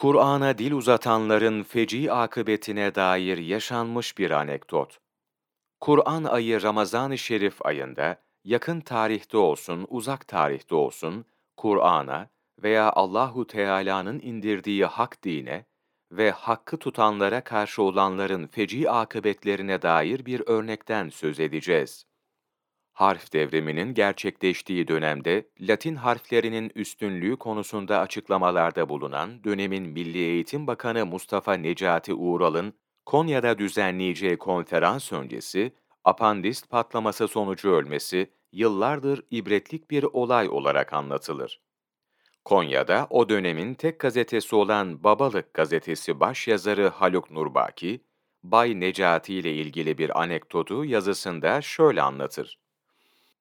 Kur'an'a dil uzatanların feci akıbetine dair yaşanmış bir anekdot. Kur'an ayı Ramazan-ı Şerif ayında, yakın tarihte olsun, uzak tarihte olsun, Kur'an'a veya Allahu Teala'nın indirdiği hak dine ve hakkı tutanlara karşı olanların feci akıbetlerine dair bir örnekten söz edeceğiz. Harf devriminin gerçekleştiği dönemde Latin harflerinin üstünlüğü konusunda açıklamalarda bulunan dönemin Milli Eğitim Bakanı Mustafa Necati Uğral'ın Konya'da düzenleyeceği konferans öncesi apandist patlaması sonucu ölmesi yıllardır ibretlik bir olay olarak anlatılır. Konya'da o dönemin tek gazetesi olan Babalık gazetesi başyazarı Haluk Nurbaki, Bay Necati ile ilgili bir anekdotu yazısında şöyle anlatır.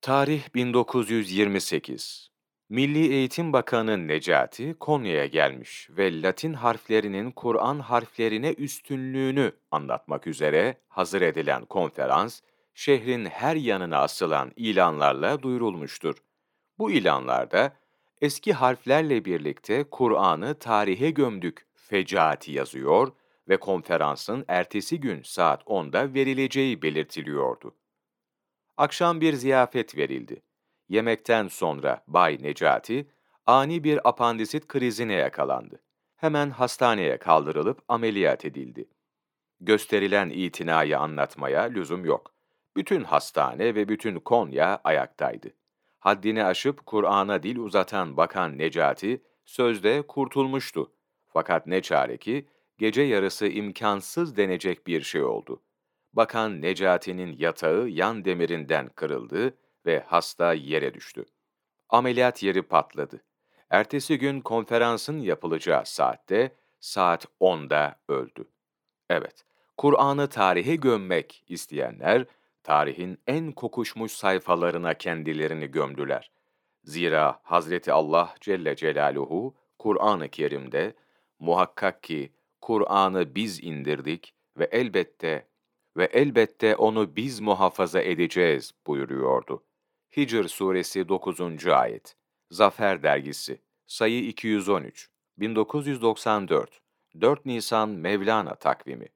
Tarih 1928. Milli Eğitim Bakanı Necati Konya'ya gelmiş ve Latin harflerinin Kur'an harflerine üstünlüğünü anlatmak üzere hazır edilen konferans, şehrin her yanına asılan ilanlarla duyurulmuştur. Bu ilanlarda eski harflerle birlikte Kur'an'ı tarihe gömdük fecaati yazıyor ve konferansın ertesi gün saat 10'da verileceği belirtiliyordu. Akşam bir ziyafet verildi. Yemekten sonra Bay Necati, ani bir apandisit krizine yakalandı. Hemen hastaneye kaldırılıp ameliyat edildi. Gösterilen itinayı anlatmaya lüzum yok. Bütün hastane ve bütün Konya ayaktaydı. Haddini aşıp Kur'an'a dil uzatan Bakan Necati, sözde kurtulmuştu. Fakat ne çare ki, gece yarısı imkansız denecek bir şey oldu. Bakan Necati'nin yatağı yan demirinden kırıldı ve hasta yere düştü. Ameliyat yeri patladı. Ertesi gün konferansın yapılacağı saatte, saat 10'da öldü. Evet, Kur'an'ı tarihe gömmek isteyenler, tarihin en kokuşmuş sayfalarına kendilerini gömdüler. Zira Hazreti Allah Celle Celaluhu, Kur'an-ı Kerim'de, muhakkak ki Kur'an'ı biz indirdik ve elbette ve elbette onu biz muhafaza edeceğiz buyuruyordu. Hicr suresi 9. ayet. Zafer dergisi. Sayı 213. 1994. 4 Nisan Mevlana takvimi.